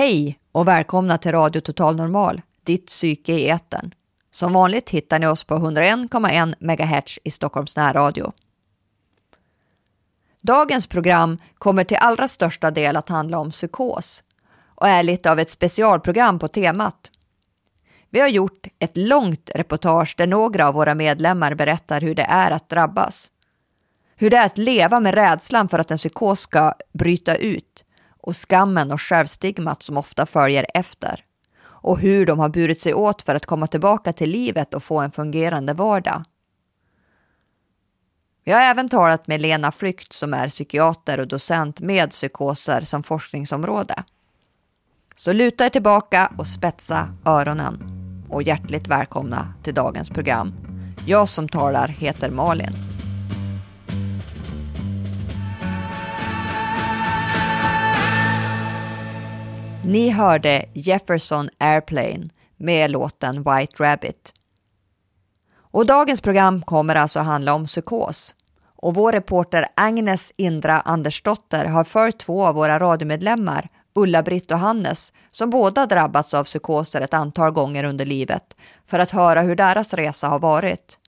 Hej och välkomna till Radio Total Normal, ditt psyke i etern. Som vanligt hittar ni oss på 101,1 MHz i Stockholms närradio. Dagens program kommer till allra största del att handla om psykos och är lite av ett specialprogram på temat. Vi har gjort ett långt reportage där några av våra medlemmar berättar hur det är att drabbas. Hur det är att leva med rädslan för att en psykos ska bryta ut och skammen och självstigmat som ofta följer efter och hur de har burit sig åt för att komma tillbaka till livet och få en fungerande vardag. Jag har även talat med Lena Flykt som är psykiater och docent med psykoser som forskningsområde. Så luta er tillbaka och spetsa öronen och hjärtligt välkomna till dagens program. Jag som talar heter Malin. Ni hörde Jefferson Airplane med låten White Rabbit. Och dagens program kommer alltså handla om psykos. Och vår reporter Agnes Indra Andersdotter har följt två av våra radiomedlemmar, Ulla-Britt och Hannes, som båda drabbats av psykoser ett antal gånger under livet, för att höra hur deras resa har varit.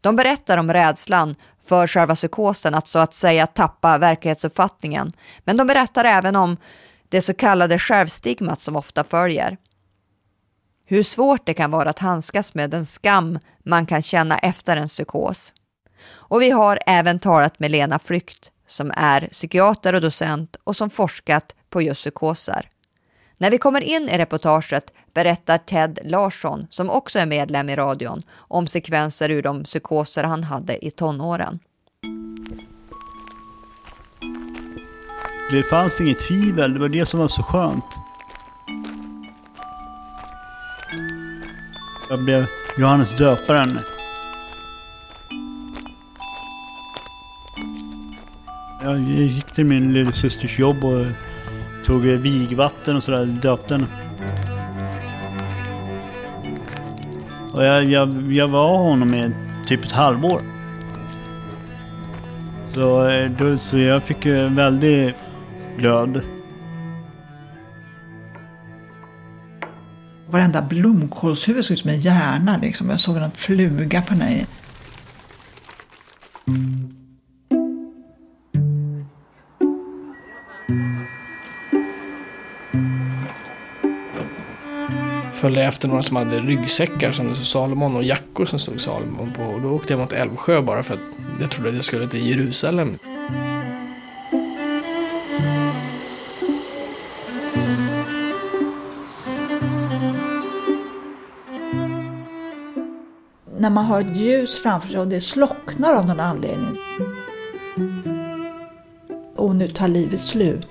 De berättar om rädslan för själva psykosen att så att säga tappa verklighetsuppfattningen, men de berättar även om det så kallade självstigmat som ofta följer. Hur svårt det kan vara att handskas med den skam man kan känna efter en psykos. Och vi har även talat med Lena Flykt som är psykiater och docent och som forskat på just psykoser. När vi kommer in i reportaget berättar Ted Larsson, som också är medlem i radion, om sekvenser ur de psykoser han hade i tonåren. Det fanns inget tvivel, det var det som var så skönt. Jag blev Johannes döparen. Jag gick till min lillasysters jobb och tog vigvatten och sådär, döpte henne. Och jag, jag, jag var honom i typ ett halvår. Så, eh, då, så jag fick väldigt glöd. Varenda blomkålshuvud såg ut som en hjärna. Liksom. Jag såg en fluga på den följde efter några som hade ryggsäckar som det stod Salomon och jackor som stod Salomon på. Och då åkte jag mot Älvsjö bara för att jag trodde att jag skulle till Jerusalem. När man har ett ljus framför sig och det slocknar av någon anledning. Och nu tar livet slut.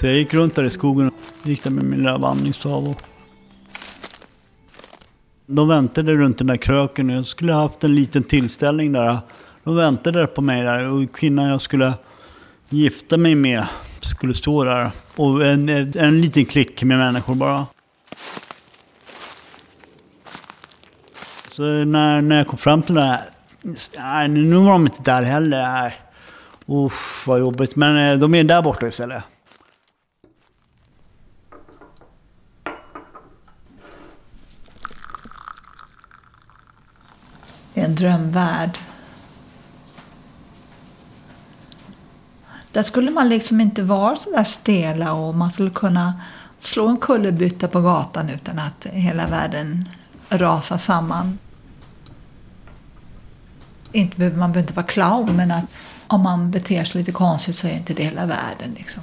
Så jag gick runt där i skogen och gick där med min lilla vandringsstav. Och... De väntade runt den där kröken och jag skulle haft en liten tillställning där. De väntade på mig där och kvinnan jag skulle gifta mig med skulle stå där. Och en, en liten klick med människor bara. Så när, när jag kom fram till det här, nej, nu var de inte där heller. Usch, vad jobbigt. Men eh, de är där borta istället. en drömvärld. Där skulle man liksom inte vara så där stela och man skulle kunna slå en kullerbytta på gatan utan att hela världen rasar samman. Inte, man behöver inte vara clown, men att om man beter sig lite konstigt så är inte det hela världen. Liksom.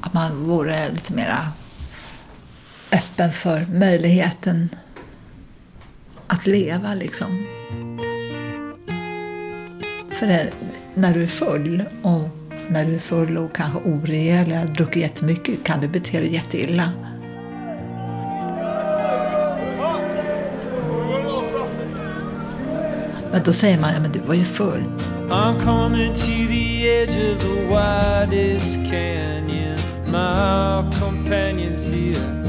Att man vore lite mera öppen för möjligheten att leva liksom. För det, när du är full och när du är full och kanske orejäl eller har druckit jättemycket kan du bete dig jätteilla. Men då säger man, ja men du var ju full. I'm coming to the edge of the widest canyon, my companions dear.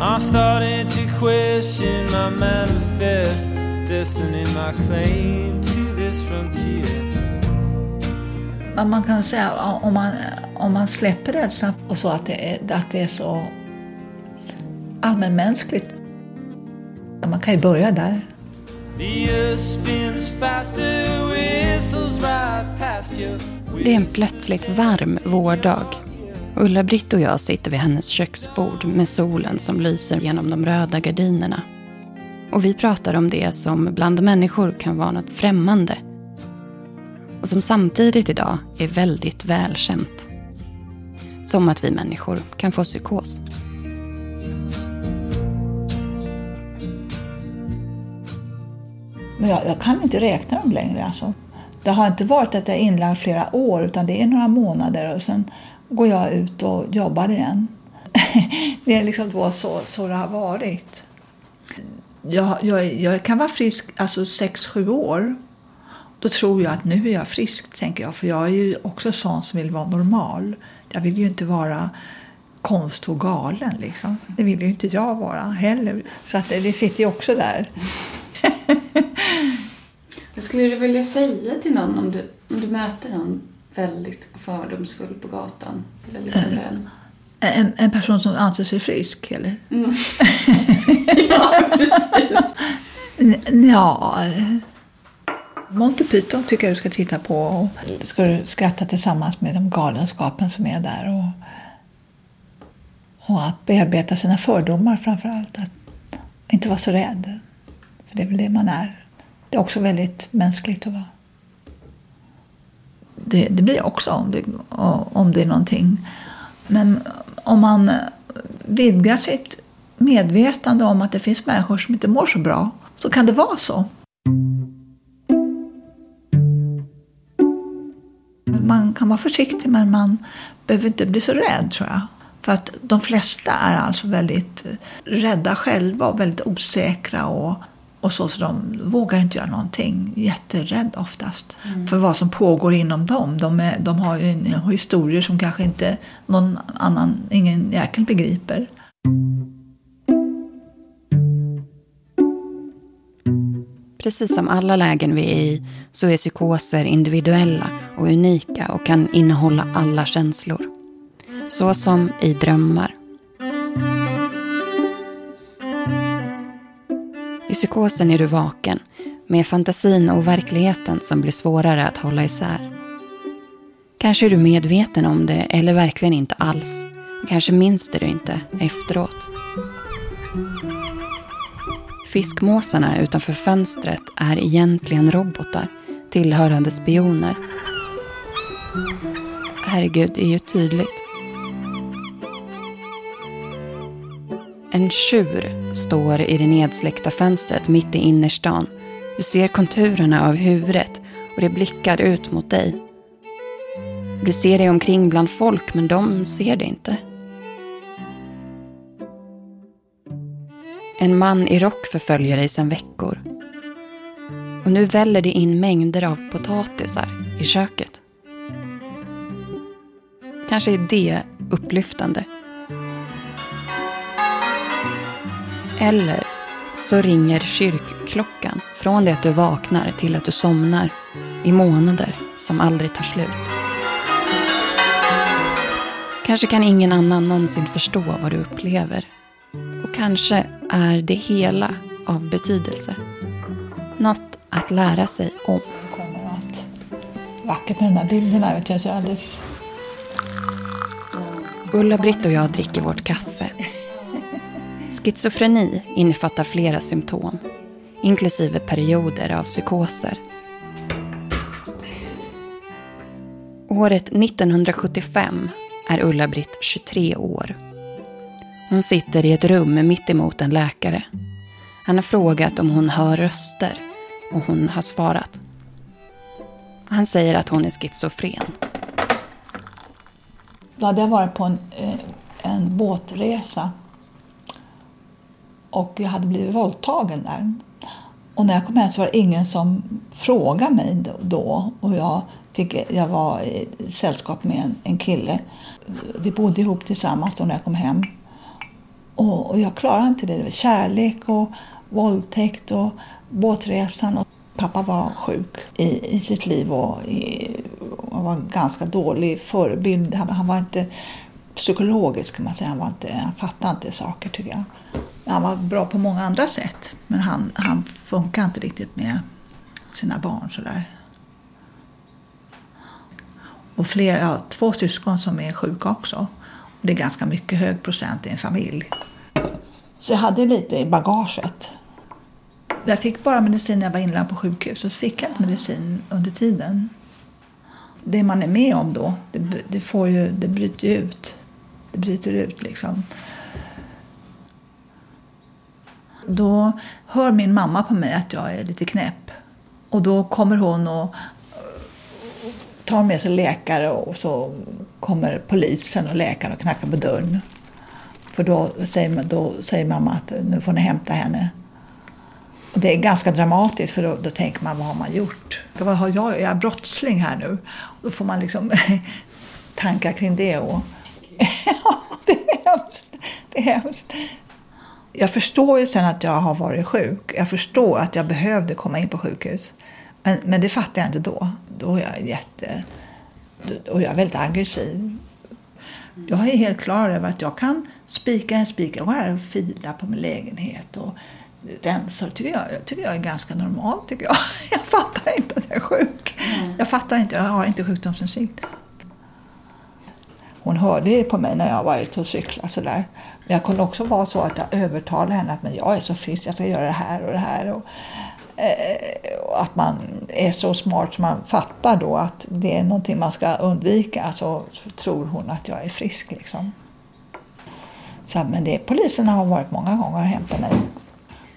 I'm starting to question my manifest destiny, my claim to this frontier. Men man kan säga om man, om man släpper rädslan och så att det är, att det är så allmänmänskligt. Man kan ju börja där. Det är en plötsligt varm vårdag. Ulla-Britt och jag sitter vid hennes köksbord med solen som lyser genom de röda gardinerna. Och vi pratar om det som bland människor kan vara något främmande. Och som samtidigt idag är väldigt välkänt. Som att vi människor kan få psykos. Men jag, jag kan inte räkna dem längre. Alltså. Det har inte varit att jag är inlagd flera år utan det är några månader och sen går jag ut och jobbar igen. det är liksom då så, så det har varit. Jag, jag, jag kan vara frisk alltså 6-7 år. Då tror jag att nu är jag frisk, tänker jag. För jag är ju också sån som vill vara normal. Jag vill ju inte vara konst och galen. Liksom. Det vill ju inte jag vara heller. Så att det, det sitter ju också där. Vad skulle du vilja säga till någon om du, om du möter någon väldigt fördomsfull på gatan? Eller liksom en... En, en person som anser sig frisk, eller? Mm. ja, precis. Ja... Monty Python tycker jag du ska titta på. Och ska du skratta tillsammans med de galenskapen som är där. Och, och att bearbeta sina fördomar framför allt. Att inte vara så rädd. För det är väl det man är. Det är också väldigt mänskligt att vara. Det, det blir också om det, om det är någonting. Men om man vidgar sitt medvetande om att det finns människor som inte mår så bra så kan det vara så. Man kan vara försiktig men man behöver inte bli så rädd tror jag. För att de flesta är alltså väldigt rädda själva och väldigt osäkra och, och så, så de vågar inte göra någonting. Jätterädd oftast för vad som pågår inom dem. De, är, de har ju en, historier som kanske inte någon annan, ingen jäkel begriper. Precis som alla lägen vi är i så är psykoser individuella och unika och kan innehålla alla känslor. Så som i drömmar. I psykosen är du vaken, med fantasin och verkligheten som blir svårare att hålla isär. Kanske är du medveten om det eller verkligen inte alls. Kanske minns det du inte efteråt. Fiskmåsarna utanför fönstret är egentligen robotar tillhörande spioner. Herregud, det är ju tydligt. En tjur står i det nedsläckta fönstret mitt i innerstan. Du ser konturerna av huvudet och det blickar ut mot dig. Du ser dig omkring bland folk men de ser dig inte. En man i rock förföljer dig sedan veckor. Och nu väller det in mängder av potatisar i köket. Kanske är det upplyftande. Eller så ringer kyrkklockan från det att du vaknar till att du somnar i månader som aldrig tar slut. Kanske kan ingen annan någonsin förstå vad du upplever. Och kanske är det hela av betydelse. Något att lära sig om. Vackert med de här jag, alldeles... Ulla-Britt och jag dricker vårt kaffe. Schizofreni innefattar flera symptom, inklusive perioder av psykoser. Året 1975 är Ulla-Britt 23 år. Hon sitter i ett rum mitt emot en läkare. Han har frågat om hon hör röster och hon har svarat. Han säger att hon är schizofren. Då hade jag varit på en, eh, en båtresa och jag hade blivit våldtagen där. Och när jag kom hem så var det ingen som frågade mig då. Och jag, fick, jag var i sällskap med en, en kille. Vi bodde ihop tillsammans då när jag kom hem. Och, och jag klarade inte det. det var kärlek och våldtäkt och båtresan. Och pappa var sjuk i, i sitt liv och i, och var en ganska dålig förebild. Han, han var inte psykologisk kan man säga. Han, var inte, han fattade inte saker tycker jag. Han var bra på många andra sätt. Men han, han funkar inte riktigt med sina barn sådär. Och fler, ja, två syskon som är sjuka också. Och det är ganska mycket hög procent i en familj. Så jag hade lite i bagaget. Jag fick bara medicin när jag var inlagd på sjukhus och så fick jag inte medicin under tiden. Det man är med om då, det, det, får ju, det bryter ut. Det bryter ut liksom. Då hör min mamma på mig att jag är lite knäpp. Och då kommer hon och tar med sig läkare och så kommer polisen och läkaren och knackar på dörren. För då säger, då säger mamma att nu får ni hämta henne. Och det är ganska dramatiskt för då, då tänker man vad har man gjort? Vad har jag? Är jag brottsling här nu? Då får man liksom tankar kring det. Och ja, det är hemskt. Det är hemskt. Jag förstår ju sen att jag har varit sjuk. Jag förstår att jag behövde komma in på sjukhus. Men, men det fattar jag inte då. Då är jag jätte... Och jag är väldigt aggressiv. Jag är helt klar över att jag kan spika en spik. Går här och filar på min lägenhet och rensar. Tycker jag, jag tycker jag är ganska normalt. Tycker jag. jag fattar inte att jag är sjuk. Mm. Jag fattar inte. Jag har inte sjukdomsinsikt. Hon hörde det på mig när jag var ute och cyklade sådär. Men jag kunde också vara så att jag övertalade henne att men jag är så frisk, jag ska göra det här och det här. Och, eh, och att man är så smart så man fattar då att det är någonting man ska undvika. Så, tror hon att jag är frisk liksom. Så, men det, poliserna har varit många gånger och hämtat mig.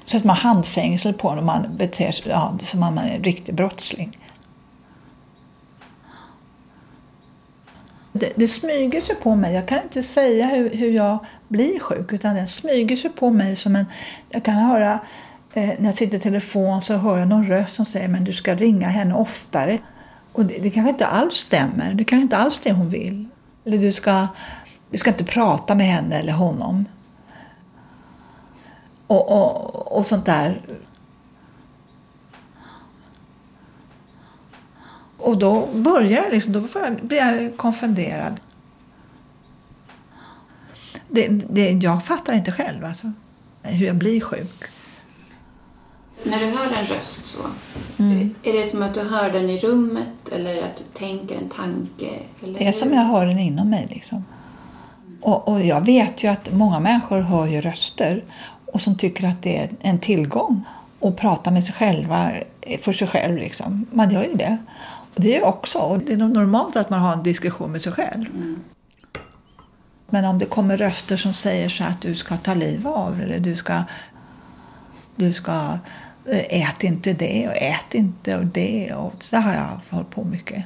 Så att man handfängsel på när och man beter sig ja, som om man är en riktig brottsling. Det, det, smyger sig på mig. Jag kan inte säga hur, hur jag blir sjuk utan det smyger sig på mig som en... Jag kan höra eh, när jag sitter i telefon så hör jag någon röst som säger men du ska ringa henne oftare. Och det, det kanske inte alls stämmer. Det kanske inte alls det hon vill. Eller du ska, du ska inte prata med henne eller honom. Och, och, och sånt där. Och då börjar jag liksom, då blir jag konfunderad. Det, det, jag fattar inte själv alltså, hur jag blir sjuk. När du hör en röst så, mm. är det som att du hör den i rummet eller att du tänker en tanke? Eller det är som jag hör den inom mig. Liksom. Och, och, jag vet ju att många människor hör ju röster och som tycker att det är en tillgång att prata med sig själva för sig själv. Liksom. Man gör ju det. Det är också. Och det är nog normalt att man har en diskussion med sig själv. Mm. Men om det kommer röster som säger så att du ska ta liv av eller du ska, du ska eh, ät inte det och ät inte och det. Och det har jag hållit på mycket.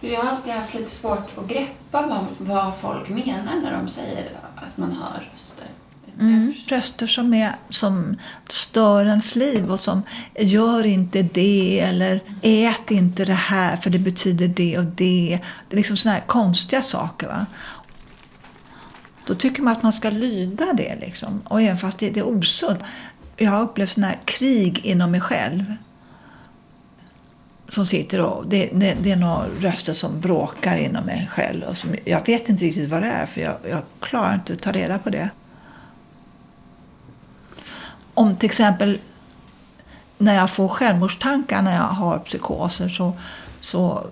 Jag har alltid haft lite svårt att greppa vad, vad folk menar när de säger att man hör röster. Mm. Röster som, är, som stör ens liv och som gör inte det eller ät inte det här för det betyder det och det. Det är liksom sådana här konstiga saker. Va? Då tycker man att man ska lyda det. Liksom. Och även fast det, det är osunt. Jag har upplevt sådana här krig inom mig själv. Som sitter och, det, det, det är några röster som bråkar inom mig själv. Och som, jag vet inte riktigt vad det är för jag, jag klarar inte att ta reda på det. Om till exempel när jag får självmordstankar när jag har psykoser så, så,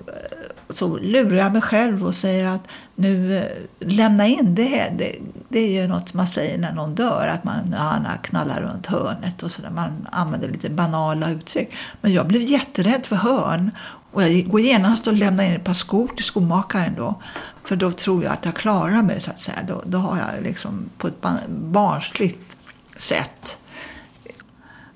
så lurar jag mig själv och säger att nu eh, lämna in det. Det, det är ju något man säger när någon dör, att man ja, knallar runt hörnet och sådär. Man använder lite banala uttryck. Men jag blev jätterädd för hörn och jag går genast och lämnar in ett par skor till skomakaren då. För då tror jag att jag klarar mig så att säga. Då, då har jag liksom på ett barnsligt sätt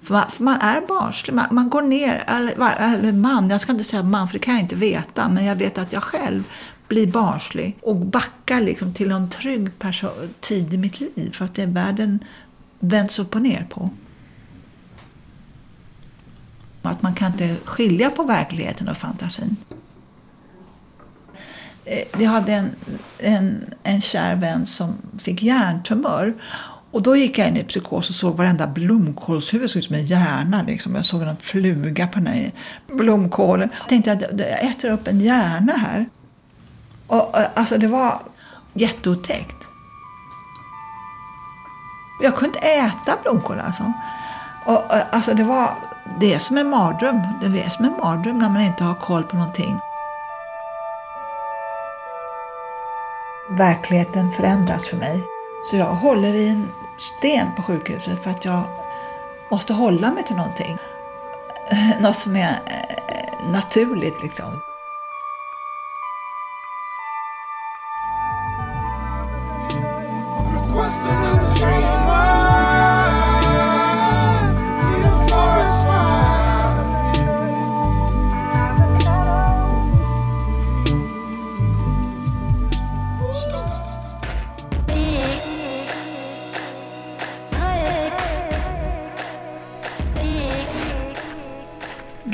för man, för man är barnslig. Man, man går ner, eller, eller man, jag ska inte säga man för det kan jag inte veta, men jag vet att jag själv blir barnslig och backar liksom till en trygg tid i mitt liv för att det är världen vänds upp och ner på. Att man kan inte skilja på verkligheten och fantasin. Eh, Vi hade en, en, en kär vän som fick hjärntumör. Och då gick jag in i psykos och såg varenda blomkålshuvud såg ut som en hjärna. Liksom. Jag såg en fluga på den här blomkålen. Jag tänkte att jag äter upp en hjärna här. Och, alltså det var jätteotäckt. Jag kunde inte äta blomkål alltså. Och, alltså det var det är som en mardröm. Det är som en mardröm när man inte har koll på någonting. Verkligheten förändras för mig. Så jag håller i en sten på sjukhuset för att jag måste hålla mig till någonting. Något som är eh, naturligt liksom.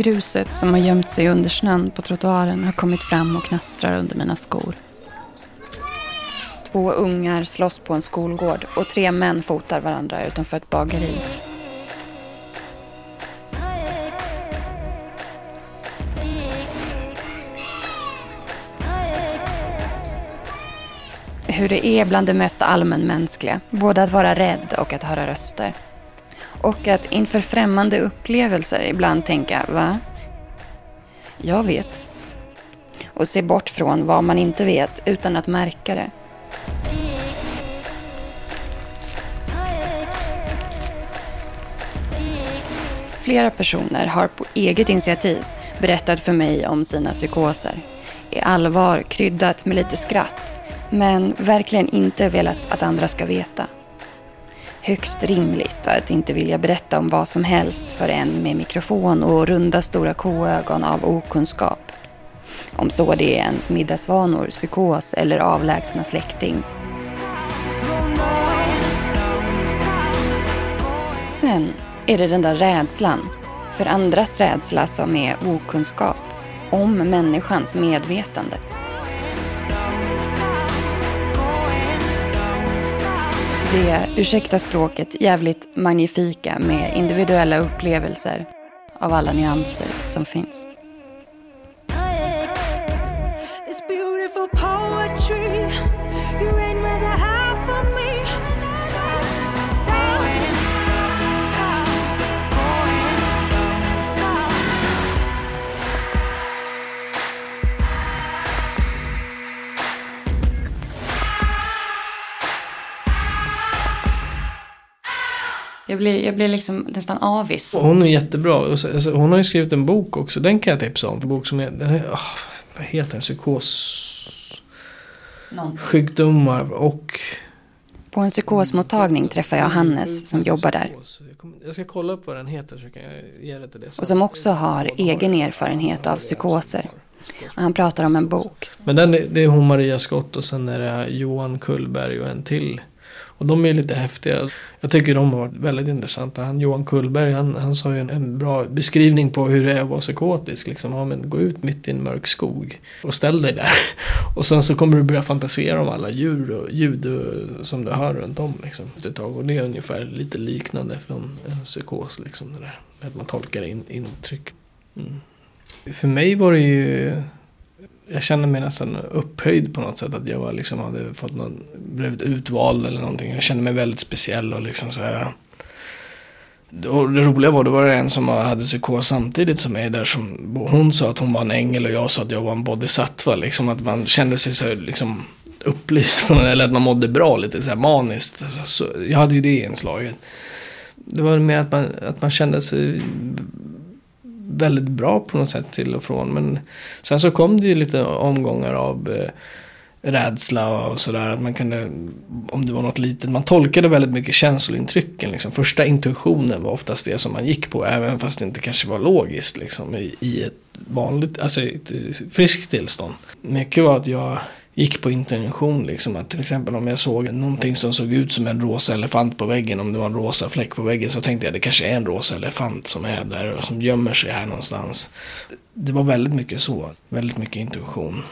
Gruset som har gömt sig under snön på trottoaren har kommit fram och knastrar under mina skor. Två ungar slåss på en skolgård och tre män fotar varandra utanför ett bageri. Hur det är bland det mest allmänmänskliga, både att vara rädd och att höra röster. Och att inför främmande upplevelser ibland tänka, va? Jag vet. Och se bort från vad man inte vet utan att märka det. Flera personer har på eget initiativ berättat för mig om sina psykoser. I allvar kryddat med lite skratt, men verkligen inte velat att andra ska veta. Högst rimligt att inte vilja berätta om vad som helst för en med mikrofon och runda stora koögon av okunskap. Om så det är ens middagsvanor, psykos eller avlägsna släkting. Sen är det den där rädslan, för andras rädsla som är okunskap, om människans medvetande. Det, ursäkta språket, jävligt magnifika med individuella upplevelser av alla nyanser som finns. Jag blir, jag blir liksom nästan avis. Hon är jättebra. Alltså, hon har ju skrivit en bok också. Den kan jag tipsa om. En bok som är, den är åh, vad heter den? Psykossjukdomar och... På en psykosmottagning träffar jag Hannes som jobbar där. Jag, ska kolla upp vad den heter så kan jag ge det till det. Och som också har egen erfarenhet av psykoser. Och han pratar om en bok. Men den, är- det är hon Maria Skott och sen är det Johan Kullberg och en till. Och de är lite häftiga. Jag tycker de har varit väldigt intressanta. Han Johan Kullberg, han, han sa ju en, en bra beskrivning på hur det är att vara psykotisk. Liksom, ja, men gå ut mitt i en mörk skog och ställ dig där. Och sen så kommer du börja fantisera om alla djur och ljud och, som du hör runt om. Liksom, efter ett tag. Och det är ungefär lite liknande från en psykos. Liksom, det där. Att man tolkar in, intryck. Mm. För mig var det ju jag kände mig nästan upphöjd på något sätt. Att jag var liksom hade fått någon, blivit utvald eller någonting. Jag kände mig väldigt speciell och liksom så här. Och det roliga var, det var det en som hade psykos samtidigt som mig där som, hon sa att hon var en ängel och jag sa att jag var en bodhisattva. Liksom att man kände sig så liksom upplyst, eller att man mådde bra, lite så här maniskt. Så, jag hade ju det inslaget. Det var mer att man, att man kände sig väldigt bra på något sätt till och från. Men sen så kom det ju lite omgångar av eh, rädsla och sådär. Att man kunde, om det var något litet, man tolkade väldigt mycket känslointrycken. Liksom. Första intuitionen var oftast det som man gick på, även fast det inte kanske var logiskt liksom, i, i ett vanligt, alltså i ett friskt tillstånd. Mycket var att jag gick på intention. Liksom, att till exempel om jag såg någonting som såg ut som en rosa elefant på väggen, om det var en rosa fläck på väggen, så tänkte jag det kanske är en rosa elefant som är där och som gömmer sig här någonstans. Det var väldigt mycket så, väldigt mycket intuition.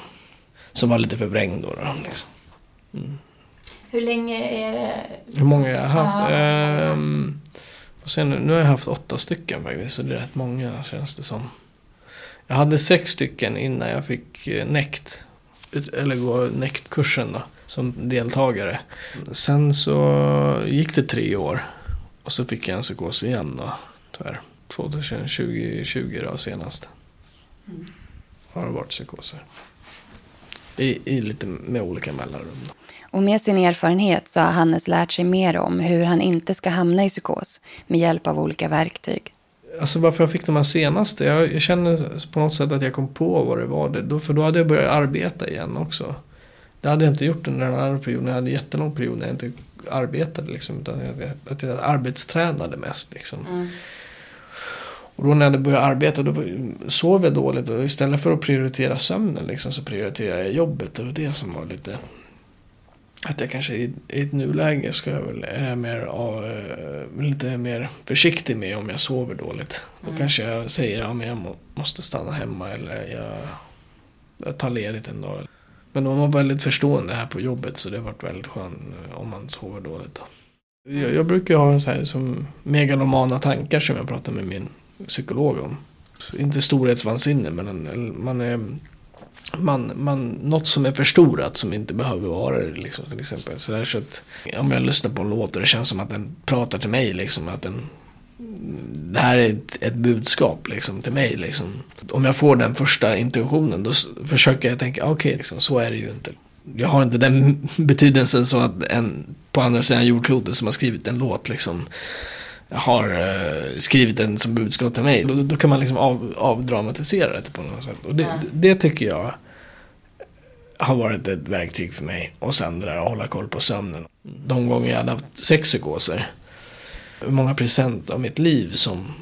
Som var lite förvrängd då. då liksom. Hur länge är det? Hur många jag har haft? Ja. Ehm, får se nu, nu har jag haft åtta stycken faktiskt, så det är rätt många känns det som. Jag hade sex stycken innan jag fick eh, ut- eller gå NECT-kursen då, som deltagare. Sen så gick det tre år och så fick jag en psykos igen då, tyvärr. 2020 20 då senast. Har det varit psykoser. I, I lite med olika mellanrum. Då. Och med sin erfarenhet så har Hannes lärt sig mer om hur han inte ska hamna i psykos med hjälp av olika verktyg. Alltså varför jag fick de här senaste, jag, jag känner på något sätt att jag kom på vad det var. Det, då, för då hade jag börjat arbeta igen också. Det hade jag inte gjort under den andra perioden. Jag hade en jättelång period när jag inte arbetade liksom. Utan jag, att jag arbetstränade mest liksom. Och då när jag börjat arbeta då sov jag dåligt. Och istället för att prioritera sömnen liksom, så prioriterade jag jobbet. Det var det som var lite... Att jag kanske i, i ett nuläge ska jag väl, är jag mer, av, eh, lite mer försiktig med om jag sover dåligt. Då kanske jag säger att ja, jag må, måste stanna hemma eller jag, jag tar ledigt en dag. Men de var väldigt förstående här på jobbet så det har varit väldigt skönt eh, om man sover dåligt. Då. Jag, jag brukar ha så här som megalomana tankar som jag pratar med min psykolog om. Inte storhetsvansinne men en, man är man, man, något som är förstorat som inte behöver vara det. Liksom, till exempel. Så, där, så att, om jag lyssnar på en låt och det känns som att den pratar till mig. Liksom, att den, det här är ett, ett budskap liksom, till mig. Liksom. Om jag får den första intuitionen då försöker jag tänka, okej, liksom, så är det ju inte. Jag har inte den betydelsen så att en på andra sidan jordklotet som har skrivit en låt liksom, har eh, skrivit den som budskap till mig. Då, då kan man liksom av, avdramatisera det på något sätt. Och det, det tycker jag har varit ett verktyg för mig. Och sen det där att hålla koll på sömnen. De gånger jag hade haft sex psykoser. Hur många procent av mitt liv som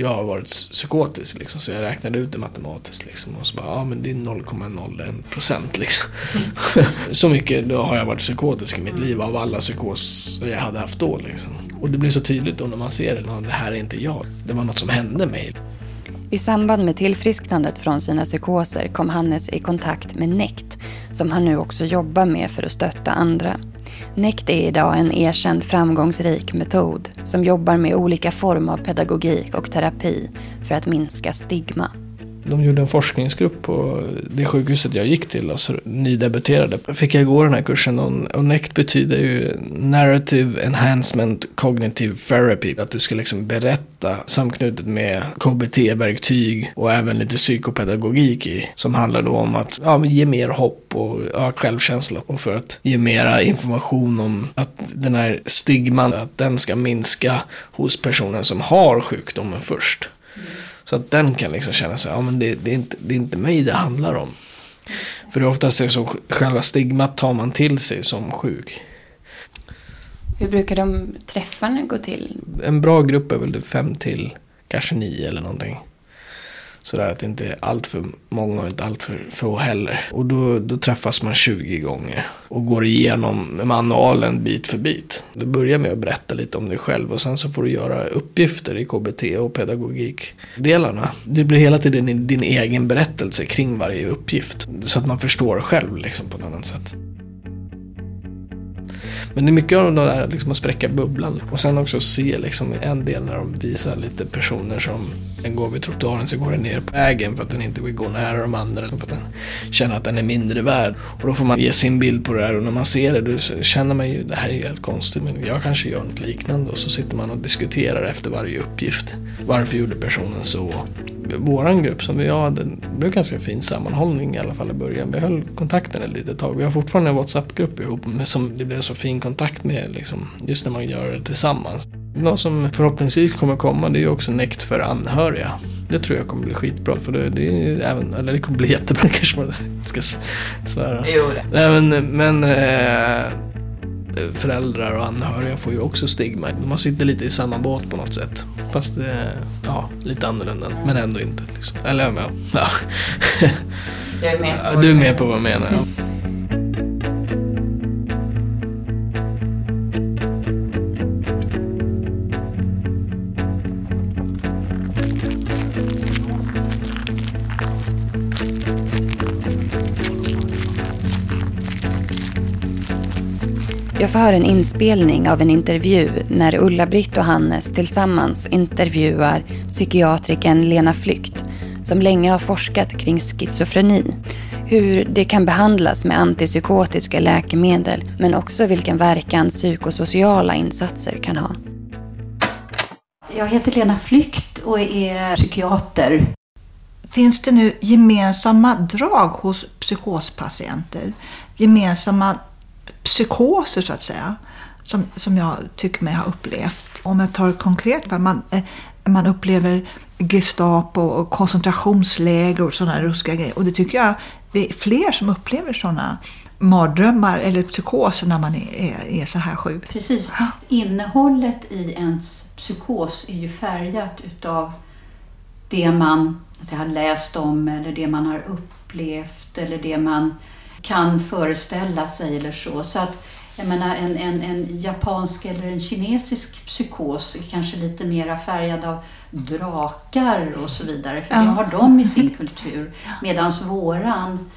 jag har varit psykotisk liksom. Så jag räknade ut det matematiskt liksom. Och så bara, ja men det är 0,01 procent liksom. så mycket då har jag varit psykotisk i mitt liv av alla psykoser jag hade haft då liksom. Och det blir så tydligt då när man ser det. "Ja, Det här är inte jag. Det var något som hände mig. I samband med tillfrisknandet från sina psykoser kom Hannes i kontakt med NECT som han nu också jobbar med för att stötta andra. NECT är idag en erkänd framgångsrik metod som jobbar med olika former av pedagogik och terapi för att minska stigma. De gjorde en forskningsgrupp på det sjukhuset jag gick till, alltså nydebuterade. Fick jag gå den här kursen och, NECT betyder ju Narrative Enhancement Cognitive Therapy. Att du ska liksom berätta samknutet med KBT-verktyg och även lite psykopedagogik i. Som handlar då om att ja, ge mer hopp och ja, självkänsla och för att ge mera information om att den här stigman, att den ska minska hos personen som har sjukdomen först. Så att den kan liksom känna sig, ja men det, det, är inte, det är inte mig det handlar om. För det är oftast det som själva stigmat tar man till sig som sjuk. Hur brukar de träffarna gå till? En bra grupp är väl det fem till, kanske nio eller någonting. Sådär att det inte är allt för många och inte allt för få heller. Och då, då träffas man 20 gånger och går igenom manualen bit för bit. Du börjar med att berätta lite om dig själv och sen så får du göra uppgifter i KBT och pedagogikdelarna. Det blir hela tiden din, din egen berättelse kring varje uppgift. Så att man förstår själv liksom på ett annat sätt. Men det är mycket av det där liksom att spräcka bubblan. Och sen också se liksom en del när de visar lite personer som den går vid trottoaren så går den ner på vägen för att den inte vill gå nära de andra. För att den känner att den är mindre värd. Och då får man ge sin bild på det här och när man ser det då känner man ju det här är ju helt konstigt men jag kanske gör något liknande. Och så sitter man och diskuterar efter varje uppgift. Varför gjorde personen så? Våran grupp som vi hade, det blev ganska fin sammanhållning i alla fall i början. Vi höll kontakten ett litet tag. Vi har fortfarande en WhatsApp-grupp ihop med som det blev så fin kontakt med liksom, just när man gör det tillsammans. Något som förhoppningsvis kommer komma det är ju också NECT för anhöriga. Det tror jag kommer bli skitbra. För det, det, är även, eller det kommer bli jättebra kanske man ska svära. Jo, det. Nej, men, men eh, föräldrar och anhöriga får ju också stigma. Man sitter lite i samma båt på något sätt. Fast ja, lite annorlunda. Men ändå inte. Liksom. Eller ja, ja. Jag är med. Ja, du är med på vad jag menar. Ja. Höra en inspelning av en intervju när Ulla-Britt och Hannes tillsammans intervjuar psykiatriken Lena Flykt som länge har forskat kring schizofreni. Hur det kan behandlas med antipsykotiska läkemedel men också vilken verkan psykosociala insatser kan ha. Jag heter Lena Flykt och är psykiater. Finns det nu gemensamma drag hos psykospatienter? Gemensamma psykoser så att säga, som, som jag tycker mig ha upplevt. Om jag tar ett konkret fall, man, eh, man upplever Gestapo och koncentrationsläger och sådana ruskiga grejer. Och det tycker jag det är fler som upplever sådana mardrömmar eller psykoser när man är, är, är så här sjuk. Precis. Innehållet i ens psykos är ju färgat utav det man alltså, har läst om eller det man har upplevt eller det man kan föreställa sig eller så. Så att jag menar, en, en, en japansk eller en kinesisk psykos är kanske lite mera färgad av drakar och så vidare. För Ja. det har de i sin kultur. Medan våran,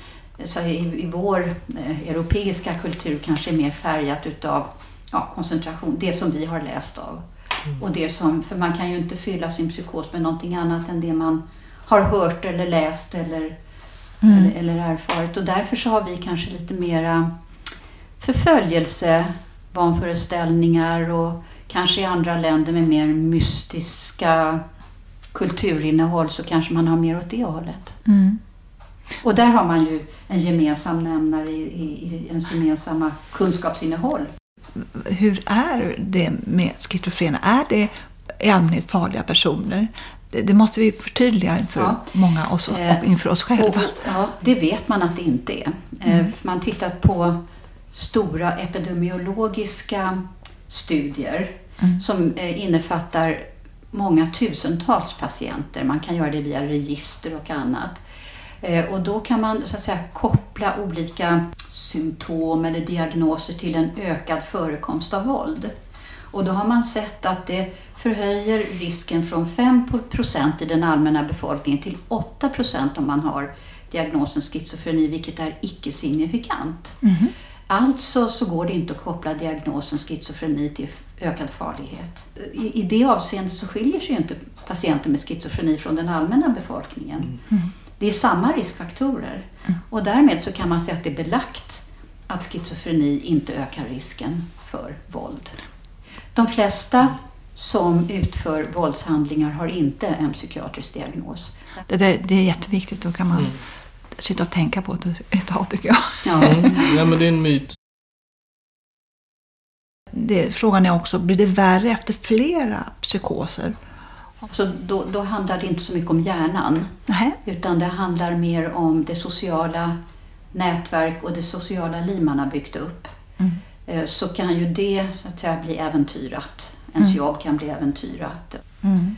så i, i vår eh, europeiska kultur kanske är mer färgat utav ja, koncentration, det som vi har läst av. Och det som, för man kan ju inte fylla sin psykos med någonting annat än det man har hört eller läst eller, eller, eller erfarit. Och därför så har vi kanske lite mera förföljelse, vanföreställningar och kanske i andra länder med mer mystiska kulturinnehåll så kanske man har mer åt det hållet. Mm. Och där har man ju en gemensam nämnare i, i, i ens gemensamma kunskapsinnehåll. Hur är det med schizofrena? Är det i allmänhet farliga personer? Det, det måste vi förtydliga inför Ja. många oss, och Eh, inför oss Och, själva. ja, det vet man att det inte är. Eh, för Man tittat på stora epidemiologiska studier Mm. som eh, innefattar många tusentals patienter. Man kan göra det via register och annat. Och då kan man så att säga koppla olika symptom eller diagnoser till en ökad förekomst av våld. Och då har man sett att det förhöjer risken från 5 procent i den allmänna befolkningen till 8 procent om man har diagnosen schizofreni, vilket är icke-signifikant. Mhm. Alltså så går det inte att koppla diagnosen schizofreni till ökad farlighet. I, I det avseendet så skiljer sig ju inte patienter med schizofreni från den allmänna befolkningen. Det är samma riskfaktorer. Och därmed så kan man säga att det är belagt att schizofreni inte ökar risken för våld. De flesta som utför våldshandlingar har inte en psykiatrisk diagnos. Det, det, det är jätteviktigt. Då kan man sitta och tänka på det ett tag tycker jag. Ja. ja, men det är en myt. Det, frågan är också, blir det värre efter flera psykoser? Så då, då handlar det inte så mycket om hjärnan. Nej. Utan det handlar mer om det sociala nätverk och det sociala liv man har byggt upp. Mm. Eh, Så kan ju det så att säga, bli äventyrat. Ens Mm. jobb kan bli äventyrat. Mm.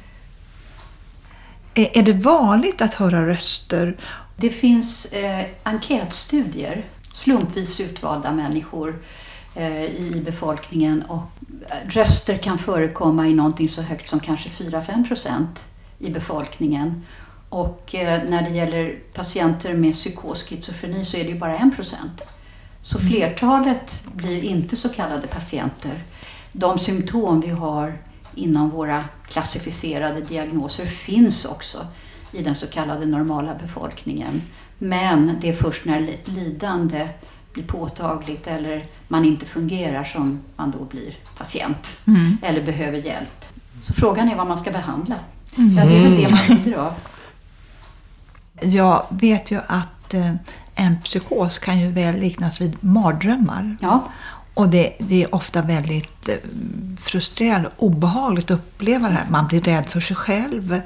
Är, det vanligt att höra röster? Det finns eh, enkätstudier, slumpvis utvalda människor eh, i befolkningen och eh, röster kan förekomma i någonting så högt som kanske 4-5 procent i befolkningen. Och eh, när det gäller patienter med psykos schizofreni så är det ju bara 1 procent. Så flertalet blir inte så kallade patienter. De symptom vi har inom våra klassificerade diagnoser finns också i den så kallade normala befolkningen. Men det är först när li- lidande blir påtagligt eller man inte fungerar som man då blir patient Mm. eller behöver hjälp. Så frågan är vad man ska behandla. Ja, det är väl det man lider av. Jag vet ju att eh, en psykos kan ju väl liknas vid mardrömmar. Ja, Och det, det är ofta väldigt eh, frustrerande och obehagligt att uppleva det här. Man blir rädd för sig själv.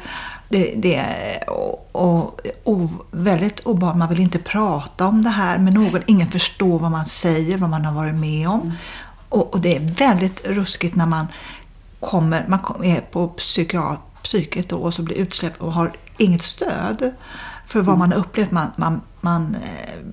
Det, det är och, och, väldigt obehagligt. Man vill inte prata om det här med någon. Ingen förstår vad man säger, vad man har varit med om. Och, och det är väldigt ruskigt när man kommer, man är på psykiat, psyket då, och så blir utsläppt och har inget stöd för vad man har upplevt. Man, man, man eh,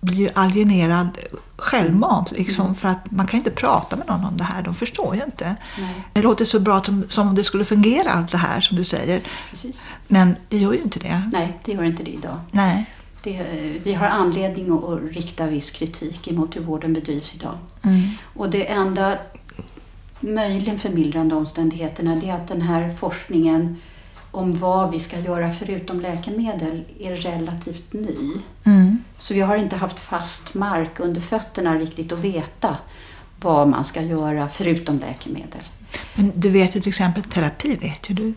blir ju alienerad självmant liksom, för att man kan inte prata med någon om det här. De förstår ju inte. Nej. Det låter så bra som, som om det skulle fungera allt det här som du säger. Precis. Men det gör ju inte det. Nej, det gör inte det idag. Nej. Det, eh, vi har anledning att, att rikta viss kritik emot hur vården bedrivs idag. Mm. Och det enda möjligen förmildrande omständigheterna det är att den här forskningen om vad vi ska göra förutom läkemedel är relativt ny. Mm. Så vi har inte haft fast mark under fötterna riktigt att veta vad man ska göra förutom läkemedel. Men du vet ju till exempel terapi, vet ju du.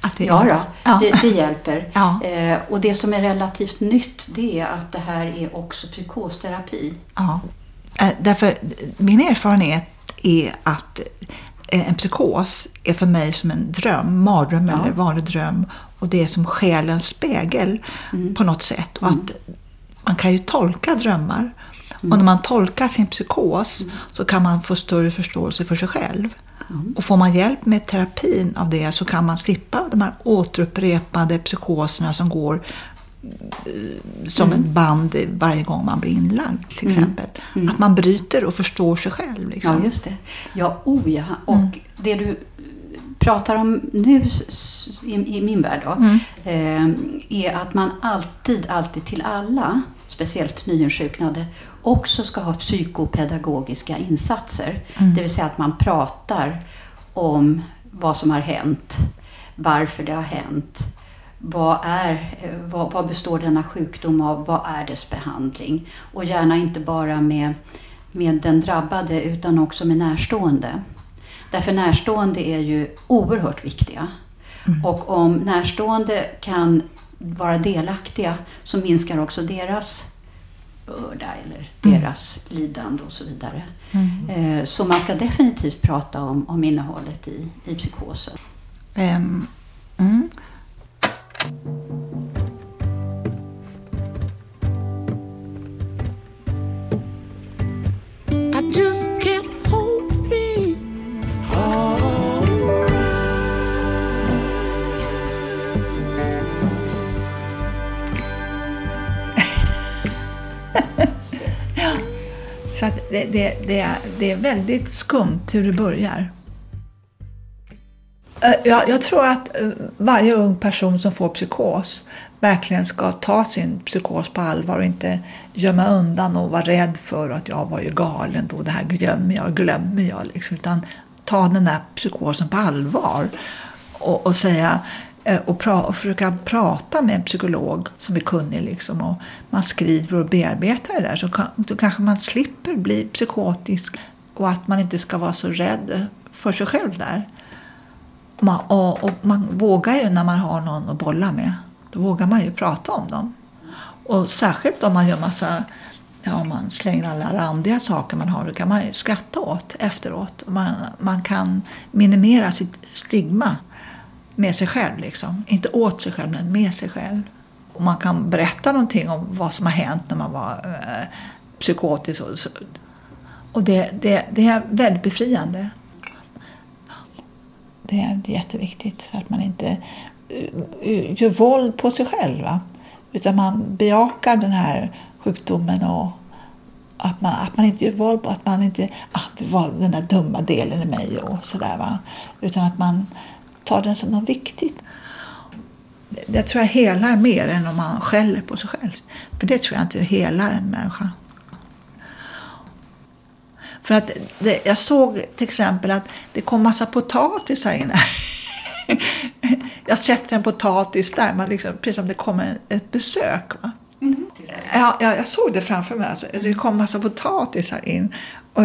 Att det Ja, då, Ja. Det, det hjälper. Ja. Eh, och det som är relativt nytt det är att det här är också psykosterapi. Ja. Eh, Därför, min erfarenhet är att en psykos är för mig som en dröm, mardröm Ja. eller vanlig dröm. Och det är som själens spegel Mm. på något sätt. Och att man kan ju tolka drömmar. Mm. Och när man tolkar sin psykos så kan man få större förståelse för sig själv. Mm. Och får man hjälp med terapin av det så kan man slippa de här återupprepade psykoserna som går eh, som ett band varje gång man blir inlagd till exempel. Att man bryter och förstår sig själv. Liksom. Ja, just det. Ja, oh ja. Och det du pratar om nu i, i min värld då, eh, är att man alltid, alltid till alla, speciellt nyinsjuknade, också ska ha psykopedagogiska insatser. Det vill säga att man pratar om vad som har hänt, varför det har hänt, vad, är, eh, vad, vad består denna sjukdom av? Vad är dess behandling? Och gärna inte bara med, med den drabbade utan också med närstående. Därför närstående är ju oerhört viktiga. Och om närstående kan vara delaktiga så minskar också deras börda eller deras lidande och så vidare. Eh, Så man ska definitivt prata om, om innehållet i, i psykosen. Ehm, mm. Det, det, det, är, väldigt skumt hur det börjar. Eh, jag, jag tror att eh, varje ung person som får psykos verkligen ska ta sin psykos på allvar och inte gömma undan och vara rädd för att jag var ju galen då, det här glömmer jag, glömmer jag. Liksom, utan ta den där psykosen på allvar och, och säga Eh, och, pra, och försöka prata med en psykolog som är kunnig. Liksom, och man skriver och bearbetar det där så kan, då kanske man slipper bli psykotisk och att man inte ska vara så rädd för sig själv där. Och man, och, och man vågar ju när man har någon att bolla med. Då vågar man ju prata om dem. Och särskilt om man gör massa, ja om man slänger alla randiga saker man har, då kan man ju skratta åt efteråt. Man, man kan minimera sitt stigma med sig själv liksom. Inte åt sig själv, men med sig själv. Och man kan berätta någonting om vad som har hänt när man var eh, psykotisk. Och, så. och det, det, det är väldigt befriande. Det är, jätteviktigt så att man inte eh, eh, gör våld på sig själv. Va? Utan man bejakar den här sjukdomen och att man, att man inte gör våld på att man inte, ah, det var den där dumma delen i mig och sådär. Utan att man Ta den som något viktigt. Jag tror jag helar mer än om man skäller på sig själv. För det tror jag inte helar en människa. För att det, jag såg till exempel att det kom massa potatis här inne. jag sätter en potatis där, man liksom, precis som det kommer ett besök. Va? Ja, jag, såg det framför mig. Alltså. Det kom massa potatis här in. Och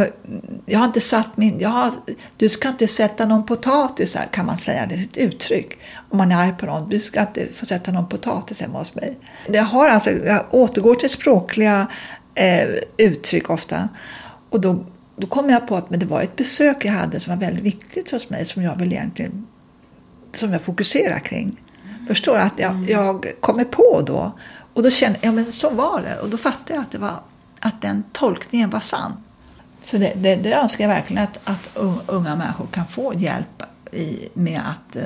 jag har inte satt min... Jag har, du ska inte sätta någon potatis här, kan man säga. Det är ett uttryck. Om man är arg på någon. Du ska inte få sätta någon potatis hemma hos mig. Jag, har alltså, jag återgår till språkliga eh, uttryck ofta. Och då då kom jag på att men det var ett besök jag hade som var väldigt viktigt hos mig som jag vill egentligen som jag fokuserar kring. Förstår du? Att jag, jag kommer på då. Och då kände jag, ja men så var det. Och då fattade jag att, det var, att den tolkningen var sann. Så det, det, det önskar jag verkligen att, att unga människor kan få hjälp i, med att eh,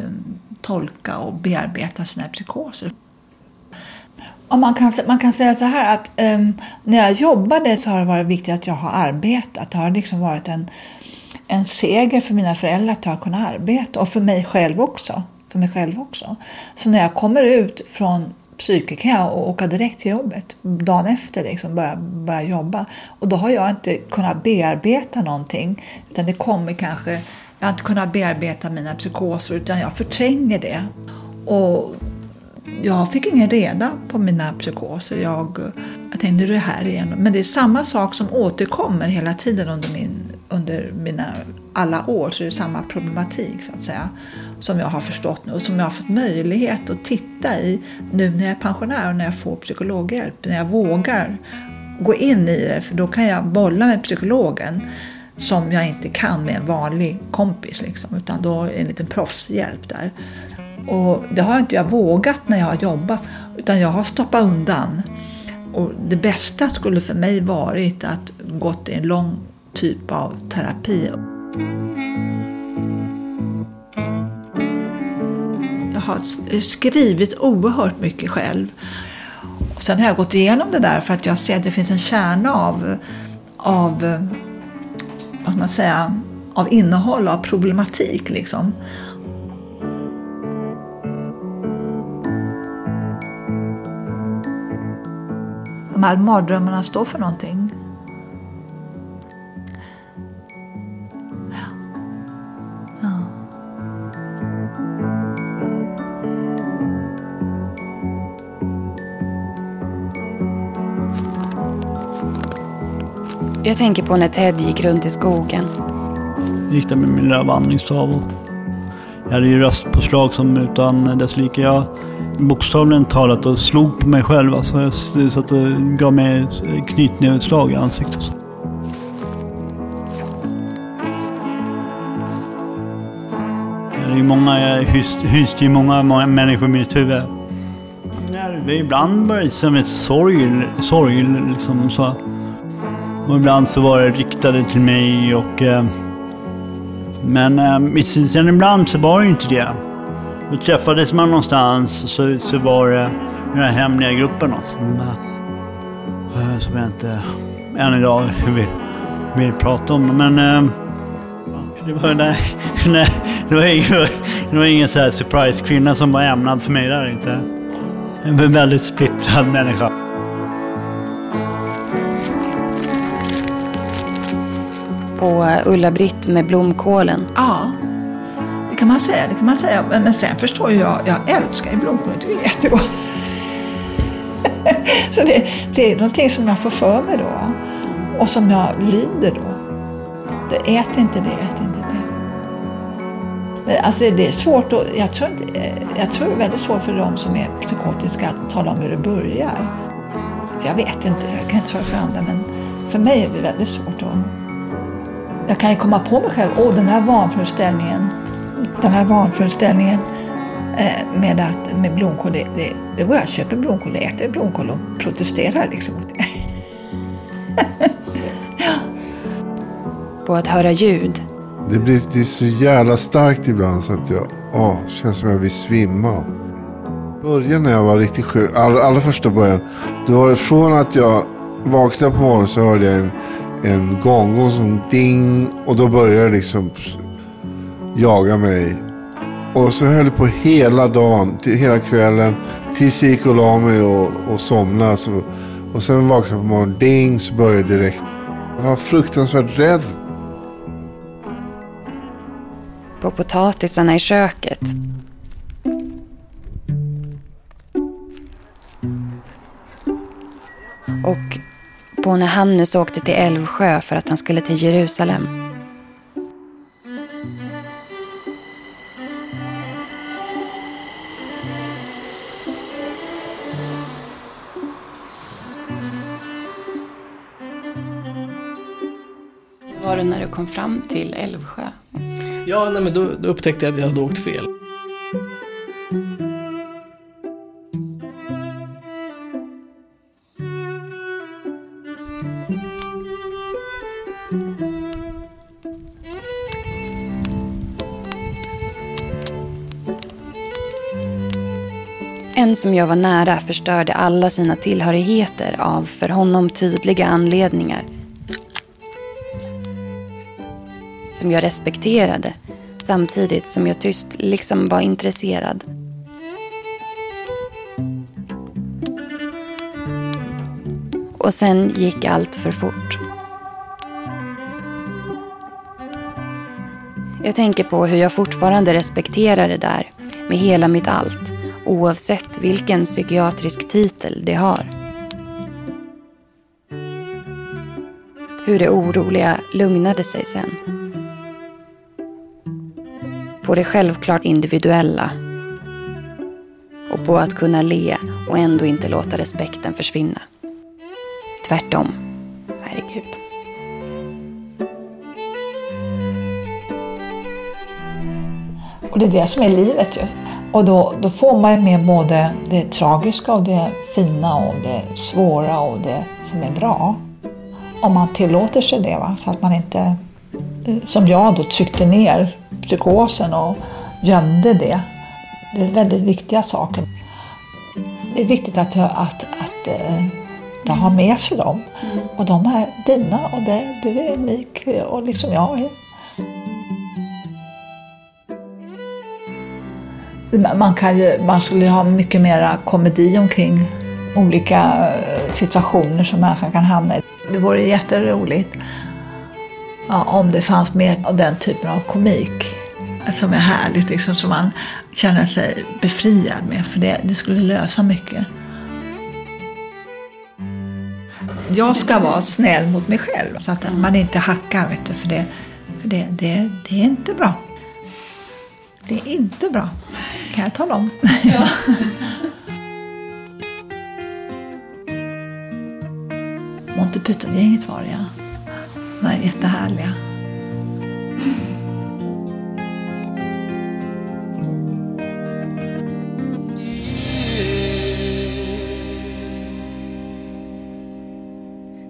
tolka och bearbeta sina psykoser. Och man, kan, man kan säga så här att um, när jag jobbade så har det varit viktigt att jag har arbetat. Det har liksom varit en, en seger för mina föräldrar att jag har kunnat arbeta och för mig själv också. För mig själv också. Så när jag kommer ut från psyke kan jag åka direkt till jobbet dagen efter, liksom, börja, börja jobba. Och då har jag inte kunnat bearbeta någonting. Utan det kommer kanske, jag har inte kunnat bearbeta mina psykoser utan jag förtränger det. Och jag fick ingen reda på mina psykoser. Jag, jag tänkte det här igen. Men det är samma sak som återkommer hela tiden under, min, under mina alla år. Så det är samma problematik så att säga. Som jag har förstått nu och som jag har fått möjlighet att titta i nu när jag är pensionär och när jag får psykologhjälp. När jag vågar gå in i det för då kan jag bolla med psykologen som jag inte kan med en vanlig kompis. Liksom, utan då är en liten proffshjälp där. Och det har inte jag vågat när jag har jobbat, utan jag har stoppat undan. Och det bästa skulle för mig varit att gått i en lång typ av terapi. Har skrivit oerhört mycket själv. Och sen har jag gått igenom det där för att jag ser att det finns en kärna av, av eh, vad ska man säga, av innehåll, av problematik. Liksom. de här mardrömmarna står för någonting. Jag tänker på när Ted gick runt i skogen. Jag gick där med min lilla vandringsstav. Jag hade ju röstpåslag som utan dess like. Jag bokstavligen talat och slog på mig själv. Alltså jag satt och gav mig knytnävsslag i ansiktet. Det är många, jag hyste ju många, många människor i mitt huvud. Ibland var det som ett sorg, sorg liksom så. Och ibland så var det riktade till mig och... Eh, men eh, sen ibland så var det inte det. Då träffades man någonstans så, så var det den här hemliga gruppen som, eh, eh, som jag inte än idag vill, vill prata om. Men eh, det var, nej, nej, det var ingen, det var ingen så här surprise kvinna som var ämnad för mig där inte. En väldigt splittrad människa. På Ulla-Britt med blomkålen. Ja kan man säga. Det kan man säga. Men, men sen förstår jag, jag älskar ju blomkål. Det är jättegott. Så det, det är någonting som jag får för mig då. Och som jag lyder då. Det, ät inte det, ät inte det. Men alltså det är svårt att, jag tror, inte, jag tror det är väldigt svårt för de som är psykotiska att tala om hur det börjar. Jag vet inte, jag kan inte svara för andra men för mig är det väldigt svårt att jag kan ju komma på mig själv, åh den här vanföreställningen den här vanföreställningen eh, med, att, med blomkål, det, det, det går jag och köper blomkål, äter blomkål och protesterar liksom. ja. På att höra ljud. Det blir det är så jävla starkt ibland så att jag åh, känns som jag vill svimma. Början när jag var riktigt sjuk, allra, allra första början. Då var det från att jag vaknade på morgonen så hörde jag en, en gonggong som ding. Och då började det liksom jaga mig. Och så höll det på hela dagen, till, hela kvällen. Tills jag gick och la mig och, och somnade. Så, och sen vaknade jag på morgonen, ding, så började det direkt. Jag var fruktansvärt rädd. På potatisarna i köket. Och på när Hannes åkte till Älvsjö för att han skulle till Jerusalem. Hur var det när du kom fram till Älvsjö? Ja, nej, men då, då upptäckte jag att jag hade åkt fel. En som jag var nära förstörde alla sina tillhörigheter av för honom tydliga anledningar. Som jag respekterade samtidigt som jag tyst liksom var intresserad. Och sen gick allt för fort. Jag tänker på hur jag fortfarande respekterar det där med hela mitt allt oavsett vilken psykiatrisk titel de har. Hur det oroliga lugnade sig sen. På det självklart individuella. Och på att kunna le och ändå inte låta respekten försvinna. Tvärtom. Herregud. Och det är det som är livet ju. Och då, då får man ju med både det tragiska och det fina och det svåra och det som är bra. Om man tillåter sig det, va? så att man inte, eh, som jag då, tryckte ner psykosen och gömde det. Det är väldigt viktiga saker. Det är viktigt att, att, att, att ha med sig dem. Och de är dina och det, du är unik och liksom jag är. Man, kan ju, man skulle ha mycket mera komedi omkring olika eh, situationer som människan kan hamna i. Det vore jätteroligt ja, om det fanns mer av den typen av komik som är härligt, liksom, som man känner sig befriad med, för det, det skulle lösa mycket. Jag ska vara snäll mot mig själv, så att man inte hackar, vet du, för, det, för det, det, det är inte bra. Det är inte bra, kan jag tala om. Ja. Monty Python-gänget var det, ja. De är jättehärliga.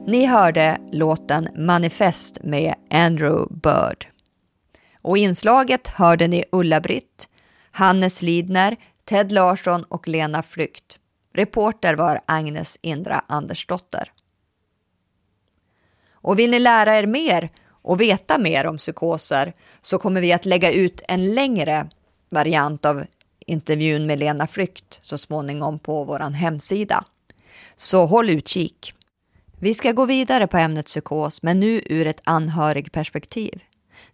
Ni hörde låten Manifest med Andrew Bird. Och i inslaget hörde ni Ulla-Britt, Hannes Lidner, Ted Larsson och Lena Flykt. Reporter var Agnes Indra Andersdotter. Och vill ni lära er mer och veta mer om psykoser så kommer vi att lägga ut en längre variant av intervjun med Lena Flykt så småningom på vår hemsida. Så håll utkik. Vi ska gå vidare på ämnet psykos, men nu ur ett anhörigperspektiv.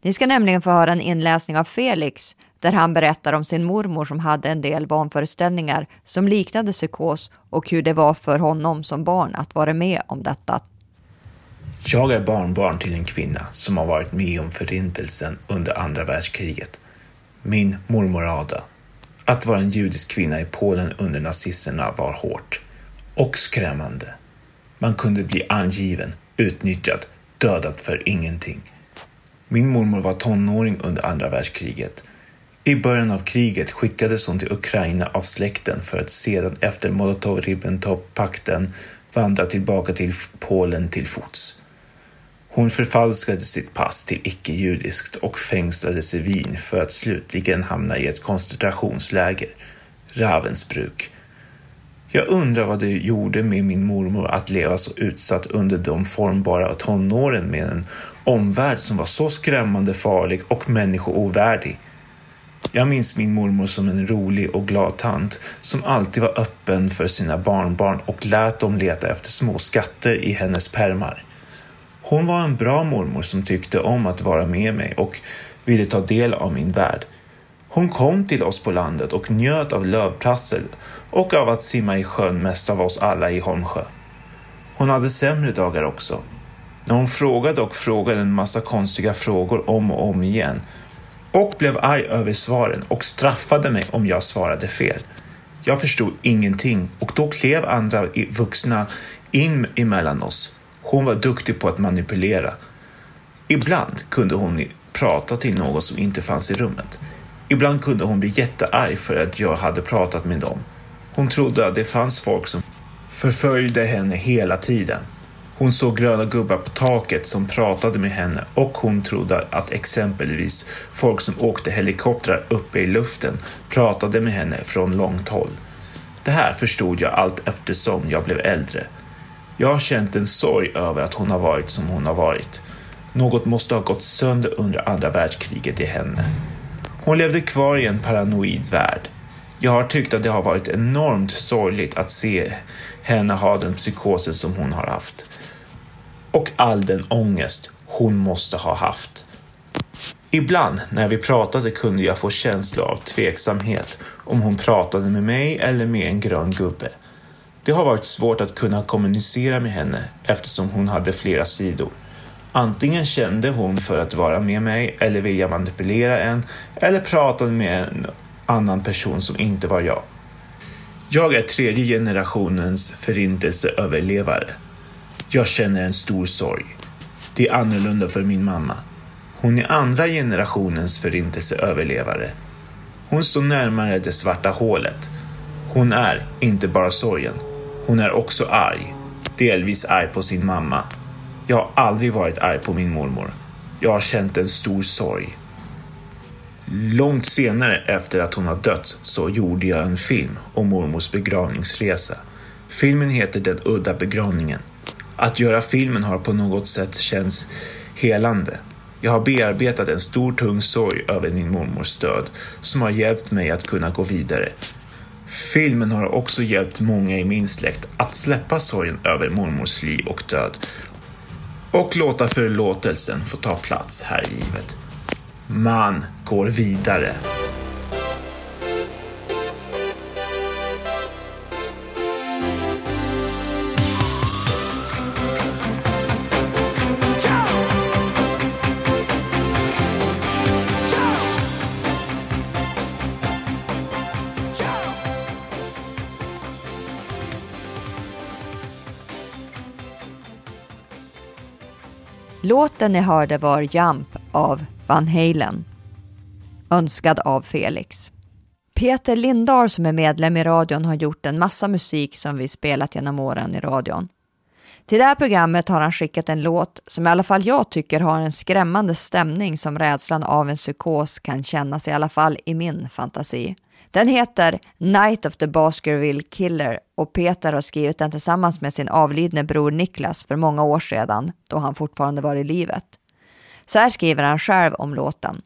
Ni ska nämligen få höra en inläsning av Felix där han berättar om sin mormor som hade en del vanföreställningar som liknade psykos och hur det var för honom som barn att vara med om detta. Jag är barnbarn till en kvinna som har varit med om förintelsen under andra världskriget. Min mormor Ada. Att vara en judisk kvinna i Polen under nazisterna var hårt och skrämmande. Man kunde bli angiven, utnyttjad, dödad för ingenting. Min mormor var tonåring under andra världskriget. I början av kriget skickades hon till Ukraina av släkten för att sedan efter Molotov-Ribbentrop-pakten vandra tillbaka till Polen till fots. Hon förfalskade sitt pass till icke-judiskt och fängslades i Wien för att slutligen hamna i ett koncentrationsläger, Ravensbrück. Jag undrar vad det gjorde med min mormor att leva så utsatt under de formbara tonåren med en omvärld som var så skrämmande farlig och människoovärdig. Jag minns min mormor som en rolig och glad tant som alltid var öppen för sina barnbarn och lät dem leta efter små skatter i hennes pärmar. Hon var en bra mormor som tyckte om att vara med mig och ville ta del av min värld. Hon kom till oss på landet och njöt av lövprassel och av att simma i sjön mest av oss alla i Holmsjö. Hon hade sämre dagar också. När hon frågade och frågade en massa konstiga frågor om och om igen och blev arg över svaren och straffade mig om jag svarade fel. Jag förstod ingenting och då klev andra vuxna in emellan oss. Hon var duktig på att manipulera. Ibland kunde hon prata till någon som inte fanns i rummet. Ibland kunde hon bli jättearg för att jag hade pratat med dem. Hon trodde att det fanns folk som förföljde henne hela tiden. Hon såg gröna gubbar på taket som pratade med henne och hon trodde att exempelvis folk som åkte helikoptrar uppe i luften pratade med henne från långt håll. Det här förstod jag allt eftersom jag blev äldre. Jag har känt en sorg över att hon har varit som hon har varit. Något måste ha gått sönder under andra världskriget i henne. Hon levde kvar i en paranoid värld. Jag har tyckt att det har varit enormt sorgligt att se henne ha den psykosen som hon har haft. Och all den ångest hon måste ha haft. Ibland när vi pratade kunde jag få känslor av tveksamhet om hon pratade med mig eller med en grön gubbe. Det har varit svårt att kunna kommunicera med henne eftersom hon hade flera sidor. Antingen kände hon för att vara med mig eller vilja manipulera en eller pratade med en annan person som inte var jag. Jag är tredje generationens förintelseöverlevare. Jag känner en stor sorg. Det är annorlunda för min mamma. Hon är andra generationens förintelseöverlevare. Hon står närmare det svarta hålet. Hon är inte bara sorgen. Hon är också arg. Delvis arg på sin mamma. Jag har aldrig varit arg på min mormor. Jag har känt en stor sorg. Långt senare efter att hon har dött så gjorde jag en film om mormors begravningsresa. Filmen heter Den udda begravningen. Att göra filmen har på något sätt känts helande. Jag har bearbetat en stor tung sorg över min mormors död som har hjälpt mig att kunna gå vidare. Filmen har också hjälpt många i min släkt att släppa sorgen över mormors liv och död och låta förlåtelsen få ta plats här i livet. Man går vidare. Låten ni hörde var Jump av Van Halen. Önskad av Felix. Peter Lindahl som är medlem i radion har gjort en massa musik som vi spelat genom åren i radion. Till det här programmet har han skickat en låt som i alla fall jag tycker har en skrämmande stämning som rädslan av en psykos kan kännas i alla fall i min fantasi. Den heter Night of the Baskerville Killer och Peter har skrivit den tillsammans med sin avlidne bror Niklas för många år sedan då han fortfarande var i livet. Så här skriver han själv om låten.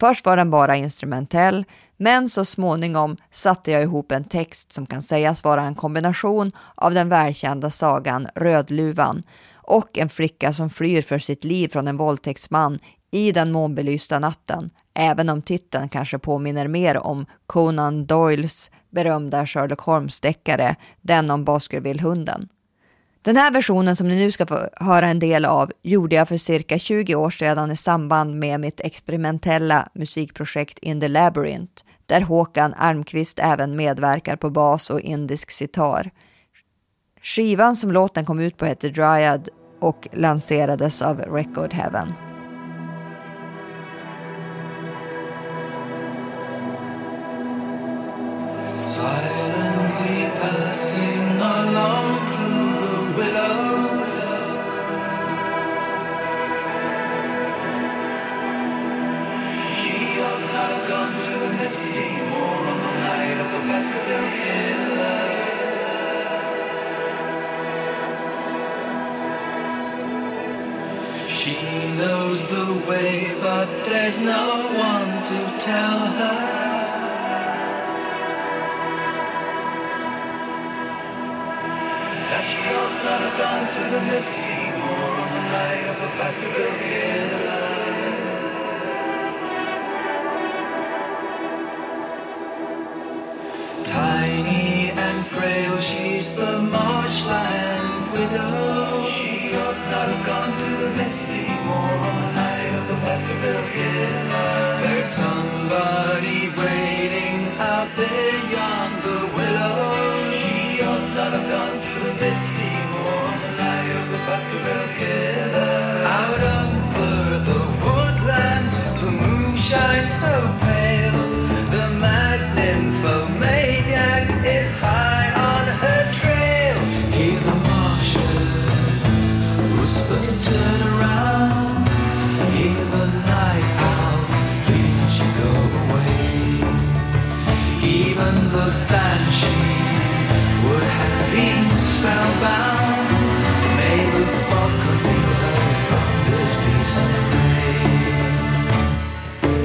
Först var den bara instrumentell, men så småningom satte jag ihop en text som kan sägas vara en kombination av den välkända sagan Rödluvan och en flicka som flyr för sitt liv från en våldtäktsman i den månbelysta natten, även om titeln kanske påminner mer om Conan Doyles berömda Sherlock Holmes-deckare, den om Baskerville-hunden. Den här versionen som ni nu ska få höra en del av gjorde jag för cirka 20 år sedan i samband med mitt experimentella musikprojekt In the Labyrinth, där Håkan Almqvist även medverkar på bas och indisk sitar. Skivan som låten kom ut på heter Dryad och lanserades av Record Heaven. Silently passing along through the willows. She ought not to on the night of the. She knows the way, but there's no one to tell her. She ought not have gone to the misty moor on the night of the Baskerville killer. Tiny and frail, she's the marshland widow. She ought not have gone to the misty moor on the night of the Baskerville killer. There's somebody waiting Even the banshee would have been spellbound.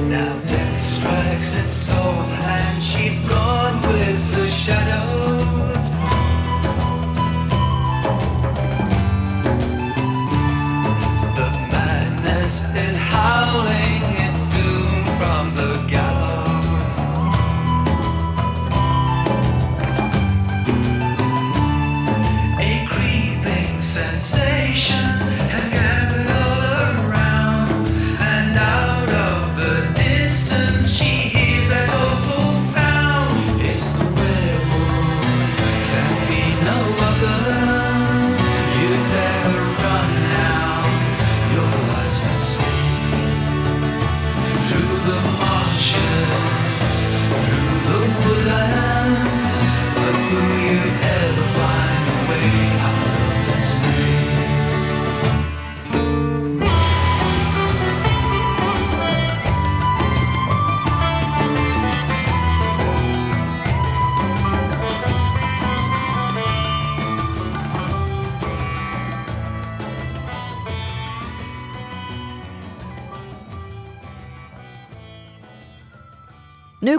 Now death strikes its toll and she's gone with the shadows.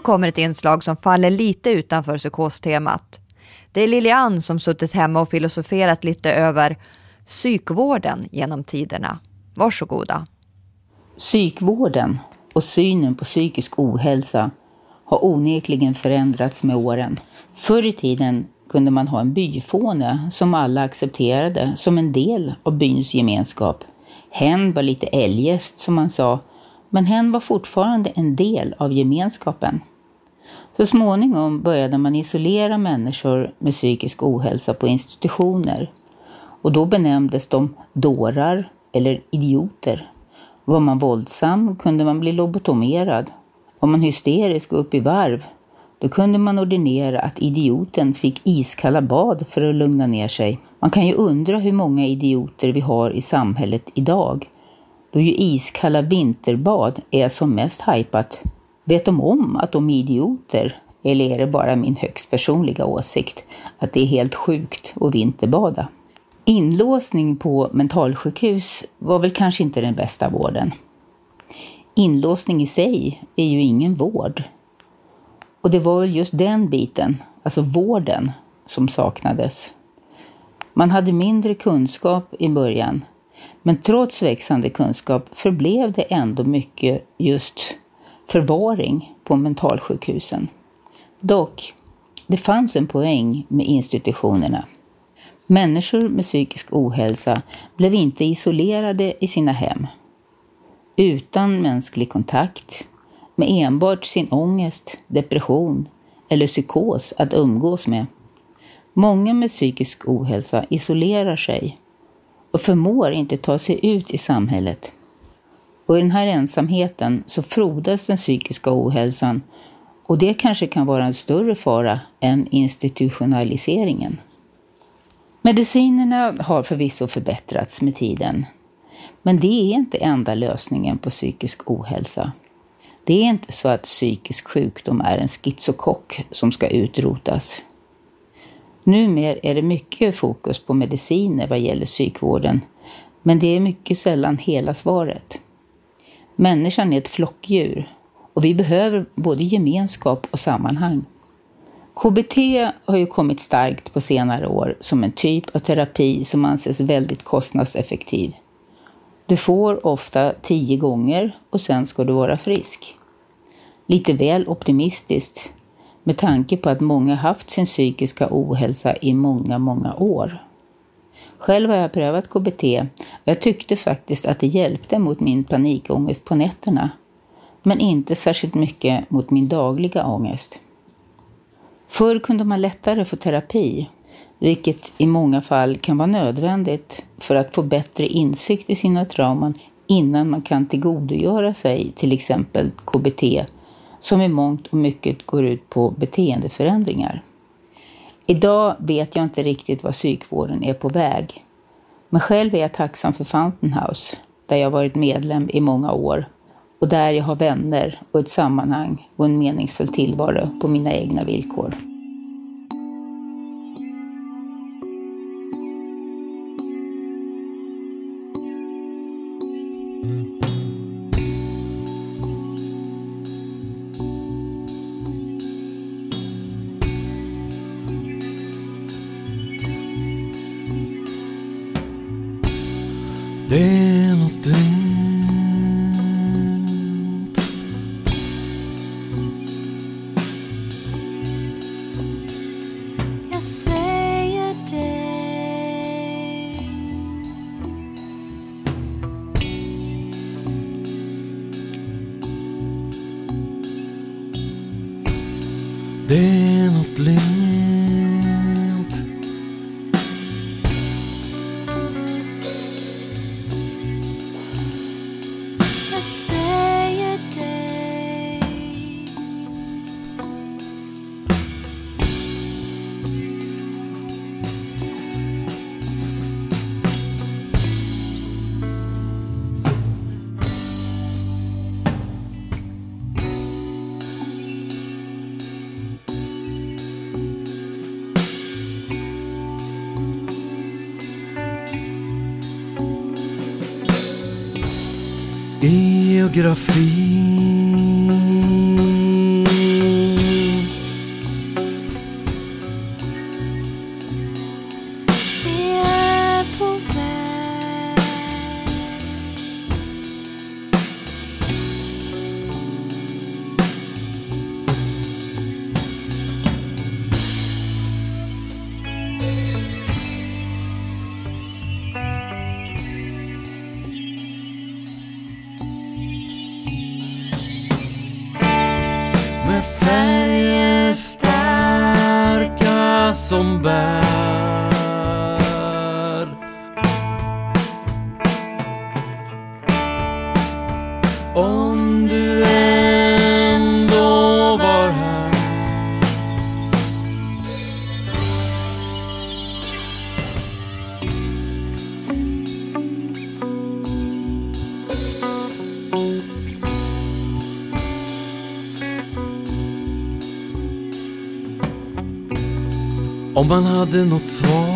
Kommer ett inslag som faller lite utanför psykostemat. Det är Lilian som suttit hemma och filosoferat lite över psykvården genom tiderna. Varsågoda. Psykvården och synen på psykisk ohälsa har onekligen förändrats med åren. Förr i tiden kunde man ha en byfåne som alla accepterade som en del av byns gemenskap. Hen var lite eljest som man sa, men hen var fortfarande en del av gemenskapen. Så småningom började man isolera människor med psykisk ohälsa på institutioner och då benämndes de dårar eller idioter. Var man våldsam kunde man bli lobotomerad. Var man hysterisk och upp i varv, då kunde man ordinera att idioten fick iskalla bad för att lugna ner sig. Man kan ju undra hur många idioter vi har i samhället idag, då ju iskalla vinterbad är som mest hajpat. Vet de om att de är idioter? Eller är det bara min högst personliga åsikt att det är helt sjukt att vinterbada? Inlåsning på mentalsjukhus var väl kanske inte den bästa vården. Inlåsning i sig är ju ingen vård. Och det var väl just den biten, alltså vården, som saknades. Man hade mindre kunskap i början, men trots växande kunskap förblev det ändå mycket just förvaring på mentalsjukhusen. Dock, det fanns en poäng med institutionerna. Människor med psykisk ohälsa blev inte isolerade i sina hem. Utan mänsklig kontakt, med enbart sin ångest, depression eller psykos att umgås med. Många med psykisk ohälsa isolerar sig och förmår inte ta sig ut i samhället. Och i den här ensamheten så frodas den psykiska ohälsan och det kanske kan vara en större fara än institutionaliseringen. Medicinerna har förvisso förbättrats med tiden, men det är inte enda lösningen på psykisk ohälsa. Det är inte så att psykisk sjukdom är en schizokock som ska utrotas. Numer är det mycket fokus på mediciner vad gäller psykvården, men det är mycket sällan hela svaret. Människan är ett flockdjur och vi behöver både gemenskap och sammanhang. KBT har ju kommit starkt på senare år som en typ av terapi som anses väldigt kostnadseffektiv. Du får ofta tio gånger och sen ska du vara frisk. Lite väl optimistiskt med tanke på att många haft sin psykiska ohälsa i många, många år. Själv har jag prövat KBT och jag tyckte faktiskt att det hjälpte mot min panikångest på nätterna, men inte särskilt mycket mot min dagliga ångest. Förr kunde man lättare få terapi, vilket i många fall kan vara nödvändigt för att få bättre insikt i sina trauman innan man kan tillgodogöra sig till exempel KBT som i mångt och mycket går ut på beteendeförändringar. Idag vet jag inte riktigt vad psykvården är på väg. Men själv är jag tacksam för Fountain House, där jag varit medlem i många år och där jag har vänner och ett sammanhang och en meningsfull tillvaro på mina egna villkor. Det geografia man hade något svar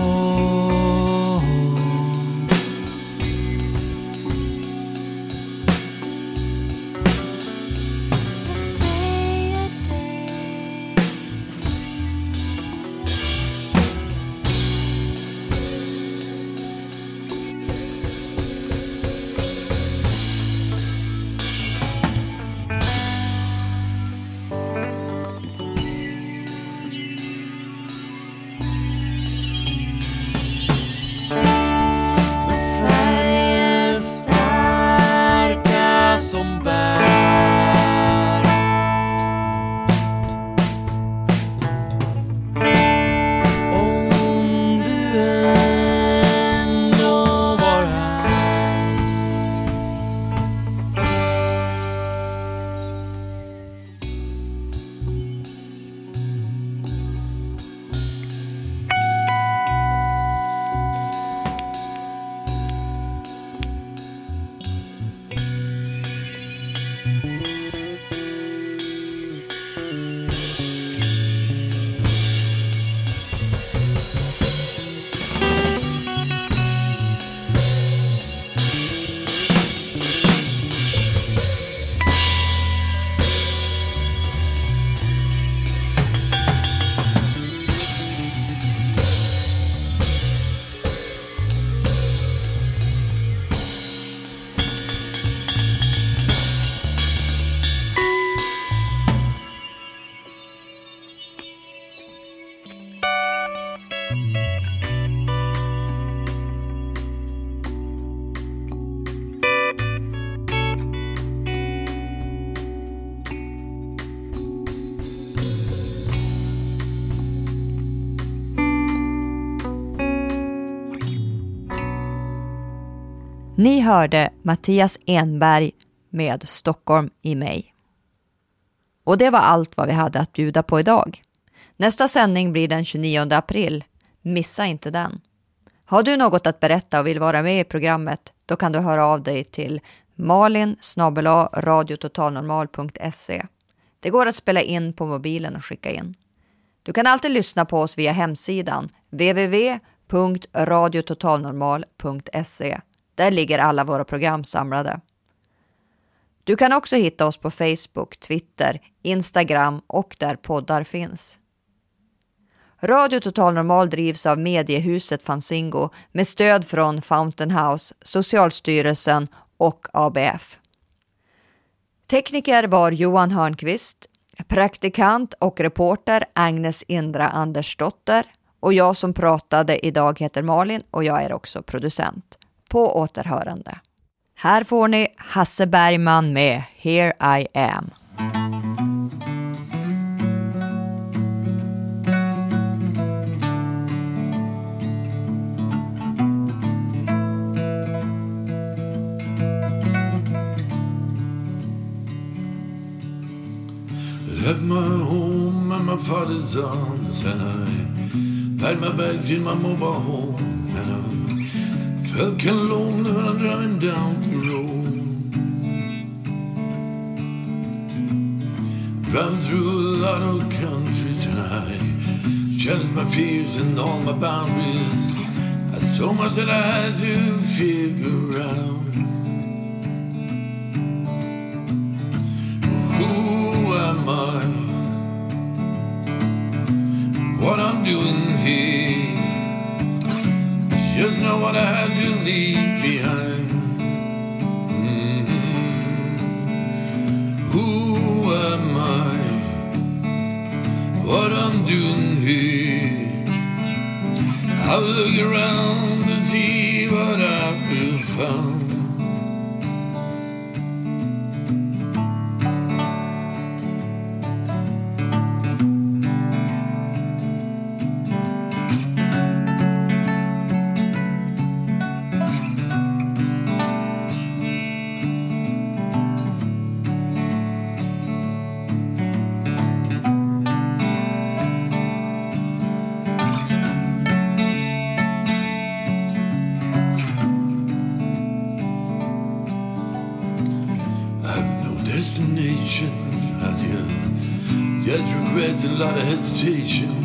Ni hörde Mattias Enberg med Stockholm i mig. Och det var allt vad vi hade att bjuda på idag. Nästa sändning blir den 29 april. Missa inte den. Har du något att berätta och vill vara med i programmet, då kan du höra av dig till malin radiototalnormal.se. Det går att spela in på mobilen och skicka in. Du kan alltid lyssna på oss via hemsidan www.radiototalnormal.se. Där ligger alla våra program samlade. Du kan också hitta oss på Facebook, Twitter, Instagram och där poddar finns. Radio Total Normal drivs av mediehuset Fanzingo med stöd från Fountain House, Socialstyrelsen och ABF. Tekniker var Johan Hörnqvist, praktikant och reporter Agnes Indra Andersdotter och jag som pratade idag heter Malin och jag är också producent. På återhörande. Här får ni Hasse Bergman med Here I am. Left my home and my father's arms and I packed my bags in my mobile home of lonely when I'm driving down the road. Driving through a lot of countries and I challenged my fears and all my boundaries. There's so much that I had to figure out. Who am I? What I'm doing here? Just know what I had to leave behind. Mhm. Who am I? What I'm doing here? I look around to see what I've found. invitation.